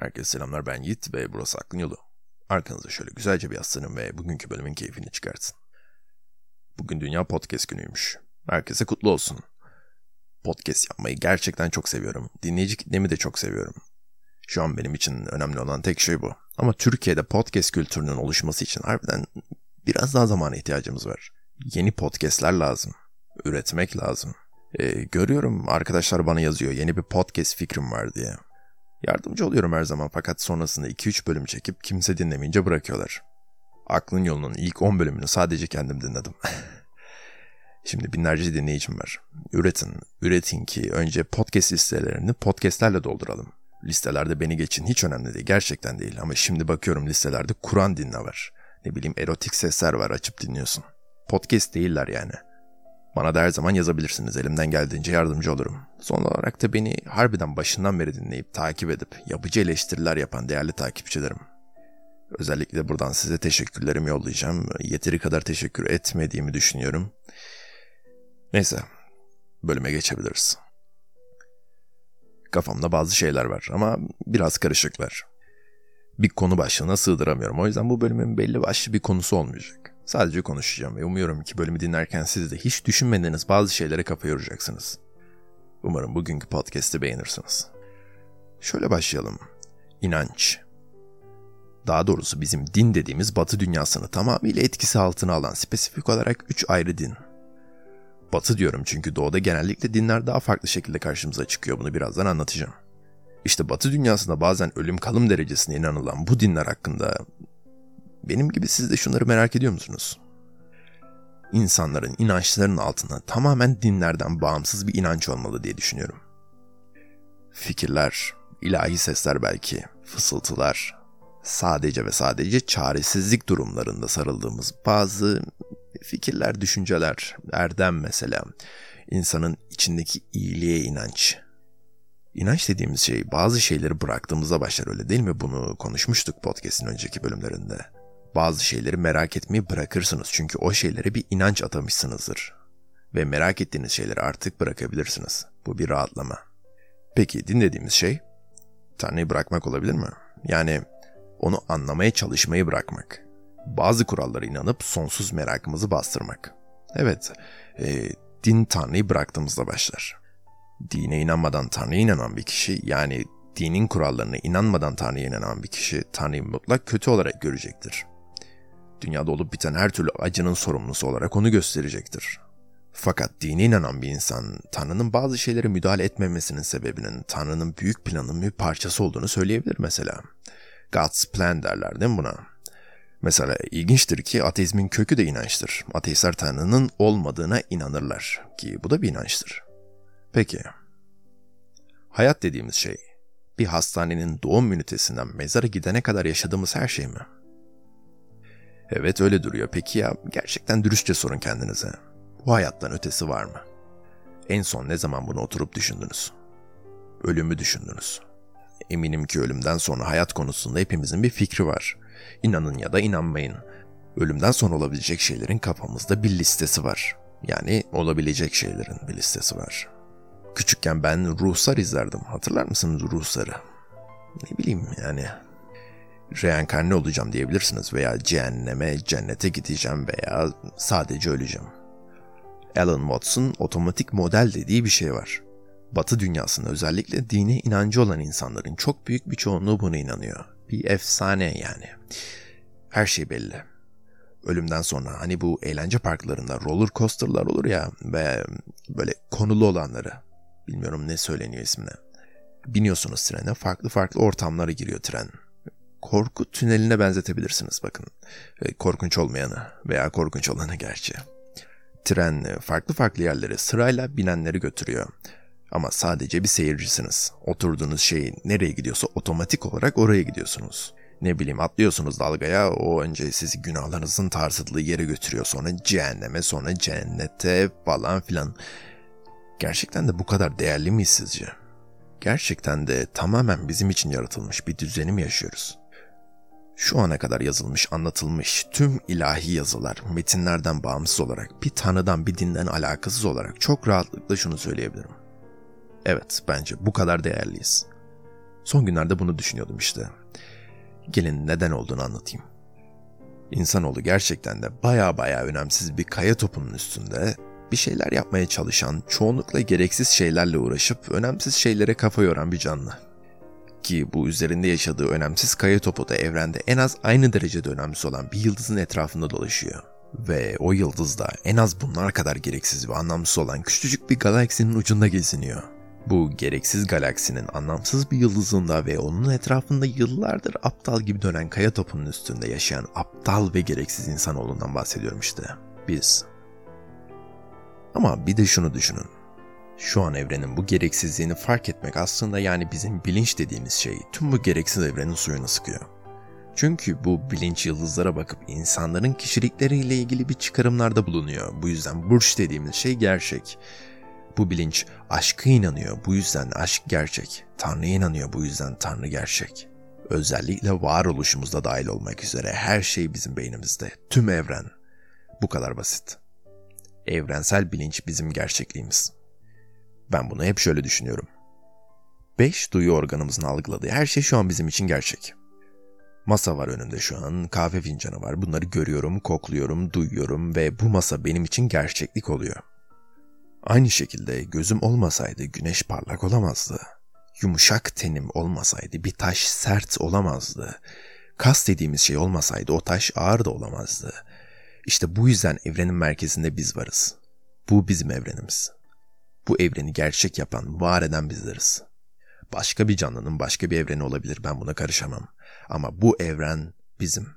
Herkese selamlar ben Yiğit ve burası Aklın Yolu. Arkanıza şöyle güzelce bir yaslanın ve bugünkü bölümün keyfini çıkartın. Bugün Dünya Podcast Günü'ymüş. Herkese kutlu olsun. Podcast yapmayı gerçekten çok seviyorum. Dinleyici kitlemi de çok seviyorum. Şu an benim için önemli olan tek şey bu. Ama Türkiye'de podcast kültürünün oluşması için harbiden biraz daha zamana ihtiyacımız var. Yeni podcastler lazım. Üretmek lazım. Ee, görüyorum arkadaşlar bana yazıyor yeni bir podcast fikrim var diye. Yardımcı oluyorum her zaman fakat sonrasında 2-3 bölüm çekip kimse dinlemeyince bırakıyorlar. Aklın yolunun ilk 10 bölümünü sadece kendim dinledim. Şimdi binlerce dinleyicim var. Üretin, üretin ki önce podcast listelerini podcastlerle dolduralım. Listelerde beni geçin hiç önemli değil gerçekten değil ama şimdi bakıyorum listelerde Kur'an dinle var. Ne bileyim erotik sesler var açıp dinliyorsun. Podcast değiller yani. Bana da her zaman yazabilirsiniz. Elimden geldiğince yardımcı olurum. Son olarak da beni harbiden başından beri dinleyip takip edip yapıcı eleştiriler yapan değerli takipçilerim. Özellikle buradan size teşekkürlerimi yollayacağım. Yeteri kadar teşekkür etmediğimi düşünüyorum. Neyse, bölüme geçebiliriz. Kafamda bazı şeyler var ama biraz karışıklar. Bir konu başlığına sığdıramıyorum. O yüzden bu bölümün belli başlı bir konusu olmayacak. Sadece konuşacağım ve umuyorum ki bölümü dinlerken siz de hiç düşünmediğiniz bazı şeylere kafa yoracaksınız. Umarım bugünkü podcast'i beğenirsiniz. Şöyle başlayalım. İnanç. Daha doğrusu bizim din dediğimiz batı dünyasını tamamıyla etkisi altına alan spesifik olarak üç ayrı din. Batı diyorum çünkü doğuda genellikle dinler daha farklı şekilde karşımıza çıkıyor. Bunu birazdan anlatacağım. İşte batı dünyasında bazen ölüm kalım derecesine inanılan bu dinler hakkında benim gibi siz de şunları merak ediyor musunuz? İnsanların inançlarının altında tamamen dinlerden bağımsız bir inanç olmalı diye düşünüyorum. Fikirler, ilahi sesler belki, fısıltılar, sadece ve sadece çaresizlik durumlarında sarıldığımız bazı fikirler, düşünceler, erdem mesela, insanın içindeki iyiliğe inanç. İnanç dediğimiz şey bazı şeyleri bıraktığımızda başlar öyle değil mi? Bunu konuşmuştuk podcast'in önceki bölümlerinde. Bazı şeyleri merak etmeyi bırakırsınız çünkü o şeylere bir inanç atamışsınızdır. Ve merak ettiğiniz şeyleri artık bırakabilirsiniz. Bu bir rahatlama. Peki dinlediğimiz şey? Tanrı'yı bırakmak olabilir mi? Yani onu anlamaya çalışmayı bırakmak. Bazı kurallara inanıp sonsuz merakımızı bastırmak. Evet, e, din Tanrı'yı bıraktığımızda başlar. Dine inanmadan Tanrı'ya inanan bir kişi yani dinin kurallarına inanmadan Tanrı'ya inanan bir kişi Tanrı'yı mutlak kötü olarak görecektir. Dünyada olup biten her türlü acının sorumlusu olarak onu gösterecektir. Fakat dine inanan bir insan Tanrı'nın bazı şeylere müdahale etmemesinin sebebinin Tanrı'nın büyük planının bir parçası olduğunu söyleyebilir mesela. God's plan derler değil mi buna? Mesela ilginçtir ki ateizmin kökü de inançtır. Ateistler Tanrı'nın olmadığına inanırlar ki bu da bir inançtır. Peki, hayat dediğimiz şey bir hastanenin doğum ünitesinden mezara gidene kadar yaşadığımız her şey mi? Evet öyle duruyor. Peki ya gerçekten dürüstçe sorun kendinize. Bu hayattan ötesi var mı? En son ne zaman bunu oturup düşündünüz? Ölümü düşündünüz. Eminim ki ölümden sonra hayat konusunda hepimizin bir fikri var. İnanın ya da inanmayın. Ölümden sonra olabilecek şeylerin kafamızda bir listesi var. Yani olabilecek şeylerin bir listesi var. Küçükken ben ruhsar izlerdim. Hatırlar mısınız ruhsarı? Ne bileyim yani reenkarne olacağım diyebilirsiniz veya cehenneme, cennete gideceğim veya sadece öleceğim. Alan Watts'ın otomatik model dediği bir şey var. Batı dünyasında özellikle dine inancı olan insanların çok büyük bir çoğunluğu buna inanıyor. Bir efsane yani. Her şey belli. Ölümden sonra hani bu eğlence parklarında roller coasterlar olur ya ve böyle konulu olanları. Bilmiyorum ne söyleniyor ismine. Biniyorsunuz trene farklı farklı ortamlara giriyor tren korku tüneline benzetebilirsiniz bakın. E, korkunç olmayanı veya korkunç olanı gerçi. Tren e, farklı farklı yerlere sırayla binenleri götürüyor. Ama sadece bir seyircisiniz. Oturduğunuz şey nereye gidiyorsa otomatik olarak oraya gidiyorsunuz. Ne bileyim atlıyorsunuz dalgaya o önce sizi günahlarınızın tarzıdığı yere götürüyor sonra cehenneme sonra cennete falan filan. Gerçekten de bu kadar değerli miyiz sizce? Gerçekten de tamamen bizim için yaratılmış bir düzeni mi yaşıyoruz? Şu ana kadar yazılmış, anlatılmış tüm ilahi yazılar, metinlerden bağımsız olarak, bir tanrıdan bir dinden alakasız olarak çok rahatlıkla şunu söyleyebilirim. Evet, bence bu kadar değerliyiz. Son günlerde bunu düşünüyordum işte. Gelin neden olduğunu anlatayım. İnsanoğlu gerçekten de baya baya önemsiz bir kaya topunun üstünde bir şeyler yapmaya çalışan, çoğunlukla gereksiz şeylerle uğraşıp önemsiz şeylere kafa yoran bir canlı. Ki bu üzerinde yaşadığı önemsiz kaya topu da evrende en az aynı derecede önemsiz olan bir yıldızın etrafında dolaşıyor. Ve o yıldız da en az bunlar kadar gereksiz ve anlamsız olan küçücük bir galaksinin ucunda geziniyor. Bu gereksiz galaksinin anlamsız bir yıldızında ve onun etrafında yıllardır aptal gibi dönen kaya topunun üstünde yaşayan aptal ve gereksiz insanoğlundan bahsediyorum işte. Biz. Ama bir de şunu düşünün. Şu an evrenin bu gereksizliğini fark etmek aslında yani bizim bilinç dediğimiz şey tüm bu gereksiz evrenin suyunu sıkıyor. Çünkü bu bilinç yıldızlara bakıp insanların kişilikleriyle ilgili bir çıkarımlarda bulunuyor. Bu yüzden burç dediğimiz şey gerçek. Bu bilinç aşka inanıyor. Bu yüzden aşk gerçek. Tanrı'ya inanıyor. Bu yüzden Tanrı gerçek. Özellikle varoluşumuzda dahil olmak üzere her şey bizim beynimizde. Tüm evren. Bu kadar basit. Evrensel bilinç bizim gerçekliğimiz. Ben bunu hep şöyle düşünüyorum. Beş duyu organımızın algıladığı her şey şu an bizim için gerçek. Masa var önümde şu an, kahve fincanı var. Bunları görüyorum, kokluyorum, duyuyorum ve bu masa benim için gerçeklik oluyor. Aynı şekilde gözüm olmasaydı güneş parlak olamazdı. Yumuşak tenim olmasaydı bir taş sert olamazdı. Kas dediğimiz şey olmasaydı o taş ağır da olamazdı. İşte bu yüzden evrenin merkezinde biz varız. Bu bizim evrenimiz. Bu evreni gerçek yapan, var eden bizleriz. Başka bir canlının başka bir evreni olabilir ben buna karışamam. Ama bu evren bizim.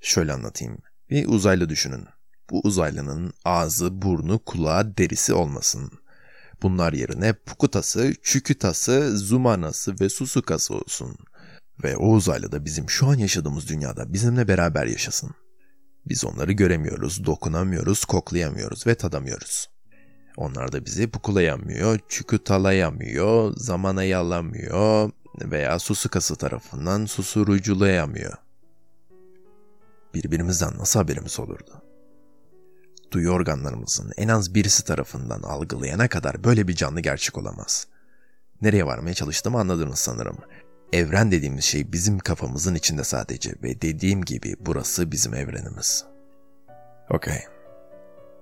Şöyle anlatayım. Bir uzaylı düşünün. Bu uzaylının ağzı, burnu, kulağı, derisi olmasın. Bunlar yerine pukutası, çükütası, zumanası ve susukası olsun. Ve o uzaylı da bizim şu an yaşadığımız dünyada bizimle beraber yaşasın. Biz onları göremiyoruz, dokunamıyoruz, koklayamıyoruz ve tadamıyoruz. Onlar da bizi pukulayamıyor, çükütalayamıyor, zamana yalamıyor veya susukası tarafından susuruculayamıyor. Birbirimizden nasıl haberimiz olurdu? Duyu organlarımızın en az birisi tarafından algılayana kadar böyle bir canlı gerçek olamaz. Nereye varmaya çalıştığımı anladınız sanırım. Evren dediğimiz şey bizim kafamızın içinde sadece ve dediğim gibi burası bizim evrenimiz. Okey.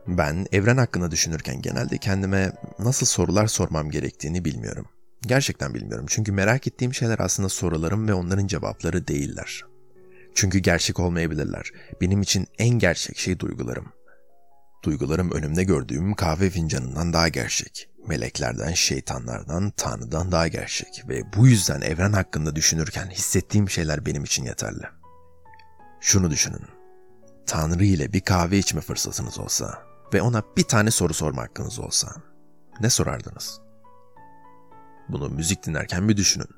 Ben evren hakkında düşünürken genelde kendime nasıl sorular sormam gerektiğini bilmiyorum. Gerçekten bilmiyorum çünkü merak ettiğim şeyler aslında sorularım ve onların cevapları değiller. Çünkü gerçek olmayabilirler. Benim için en gerçek şey duygularım. Duygularım önümde gördüğüm kahve fincanından daha gerçek. Meleklerden, şeytanlardan, Tanrı'dan daha gerçek ve bu yüzden evren hakkında düşünürken hissettiğim şeyler benim için yeterli. Şunu düşünün. Tanrı ile bir kahve içme fırsatınız olsa ve ona bir tane soru sorma hakkınız olsa ne sorardınız? Bunu müzik dinlerken bir düşünün.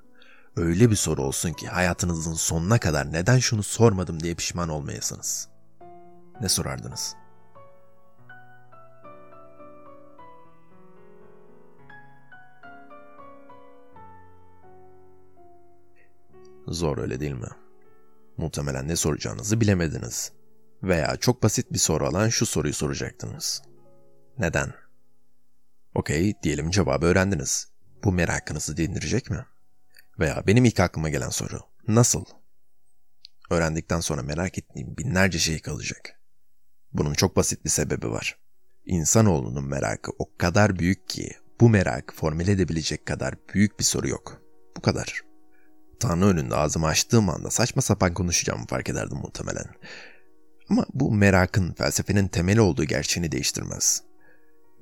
Öyle bir soru olsun ki hayatınızın sonuna kadar neden şunu sormadım diye pişman olmayasınız. Ne sorardınız? Zor öyle değil mi? Muhtemelen ne soracağınızı bilemediniz. Veya çok basit bir soru alan şu soruyu soracaktınız. Neden? Okey, diyelim cevabı öğrendiniz. Bu merakınızı dindirecek mi? Veya benim ilk aklıma gelen soru. Nasıl? Öğrendikten sonra merak ettiğim binlerce şey kalacak. Bunun çok basit bir sebebi var. İnsanoğlunun merakı o kadar büyük ki bu merak formüle edebilecek kadar büyük bir soru yok. Bu kadar. Tanrı önünde ağzımı açtığım anda saçma sapan konuşacağımı fark ederdim muhtemelen. Ama bu merakın felsefenin temeli olduğu gerçeğini değiştirmez.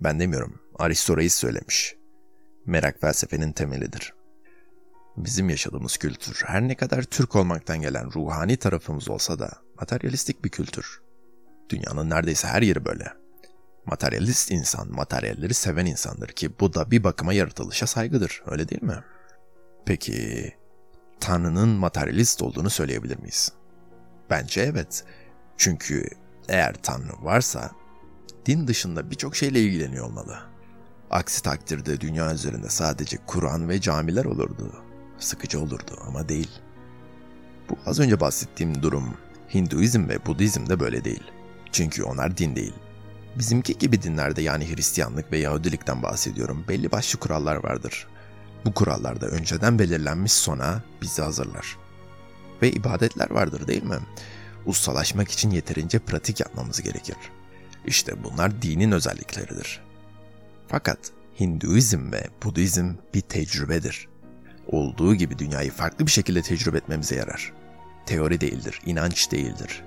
Ben demiyorum, Aristo söylemiş. Merak felsefenin temelidir. Bizim yaşadığımız kültür her ne kadar Türk olmaktan gelen ruhani tarafımız olsa da materyalistik bir kültür. Dünyanın neredeyse her yeri böyle. Materyalist insan, materyalleri seven insandır ki bu da bir bakıma yaratılışa saygıdır, öyle değil mi? Peki, Tanrı'nın materyalist olduğunu söyleyebilir miyiz? Bence evet. Çünkü eğer Tanrı varsa din dışında birçok şeyle ilgileniyor olmalı. Aksi takdirde dünya üzerinde sadece Kur'an ve camiler olurdu. Sıkıcı olurdu ama değil. Bu az önce bahsettiğim durum Hinduizm ve Budizm de böyle değil. Çünkü onlar din değil. Bizimki gibi dinlerde yani Hristiyanlık ve Yahudilikten bahsediyorum belli başlı kurallar vardır. Bu kurallarda önceden belirlenmiş sona bizi hazırlar. Ve ibadetler vardır değil mi? Ustalaşmak için yeterince pratik yapmamız gerekir. İşte bunlar dinin özellikleridir. Fakat Hinduizm ve Budizm bir tecrübedir. Olduğu gibi dünyayı farklı bir şekilde tecrübe etmemize yarar. Teori değildir, inanç değildir.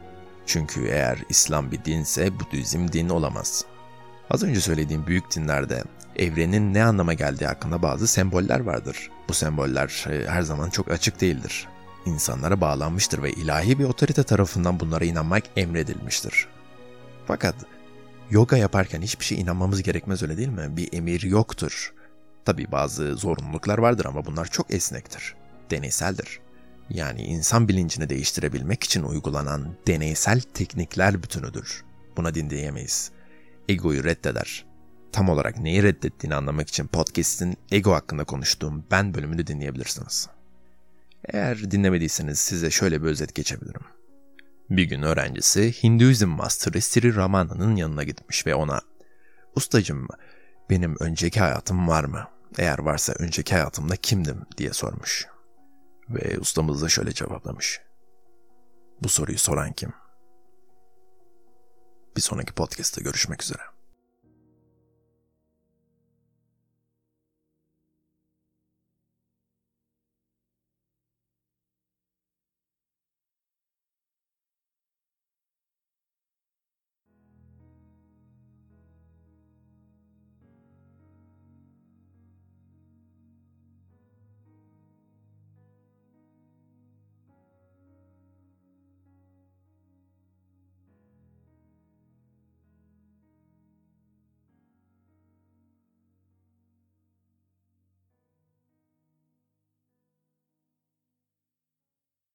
Çünkü eğer İslam bir dinse Budizm din olamaz. Az önce söylediğim büyük dinlerde evrenin ne anlama geldiği hakkında bazı semboller vardır. Bu semboller e, her zaman çok açık değildir. İnsanlara bağlanmıştır ve ilahi bir otorite tarafından bunlara inanmak emredilmiştir. Fakat yoga yaparken hiçbir şey inanmamız gerekmez öyle değil mi? Bir emir yoktur. Tabi bazı zorunluluklar vardır ama bunlar çok esnektir. Deneyseldir. Yani insan bilincini değiştirebilmek için uygulanan deneysel teknikler bütünüdür. Buna din diyemeyiz. Egoyu reddeder. Tam olarak neyi reddettiğini anlamak için podcast'in ego hakkında konuştuğum ben bölümünü dinleyebilirsiniz. Eğer dinlemediyseniz size şöyle bir özet geçebilirim. Bir gün öğrencisi Hinduizm Master'ı Sri Ramana'nın yanına gitmiş ve ona ''Ustacım benim önceki hayatım var mı? Eğer varsa önceki hayatımda kimdim?'' diye sormuş. Ve ustamız da şöyle cevaplamış. Bu soruyu soran kim? Bir sonraki podcast'ta görüşmek üzere.